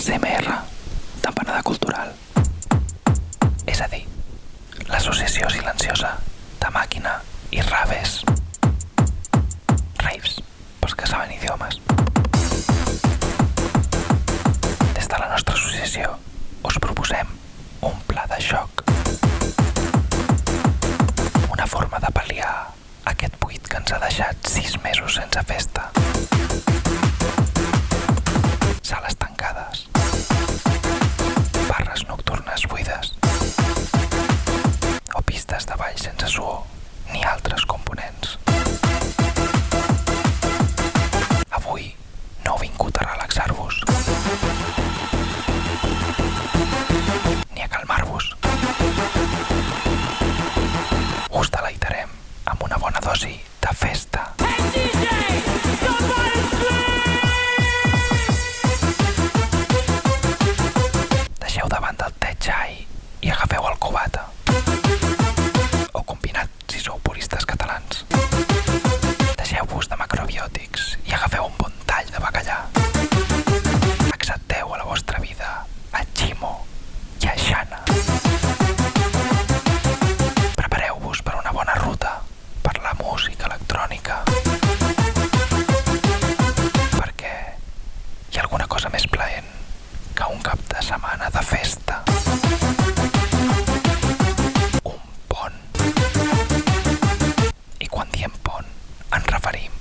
CMR, Tempanada Cultural. És a dir, l'Associació Silenciosa de Màquina i Raves. Raves, pels que saben idiomes. Des de la nostra associació us proposem un pla de xoc. Una forma de pal·liar aquest buit que ens ha deixat sis mesos sense festa. Festa. Un pont. I quan diem pont, ens referim,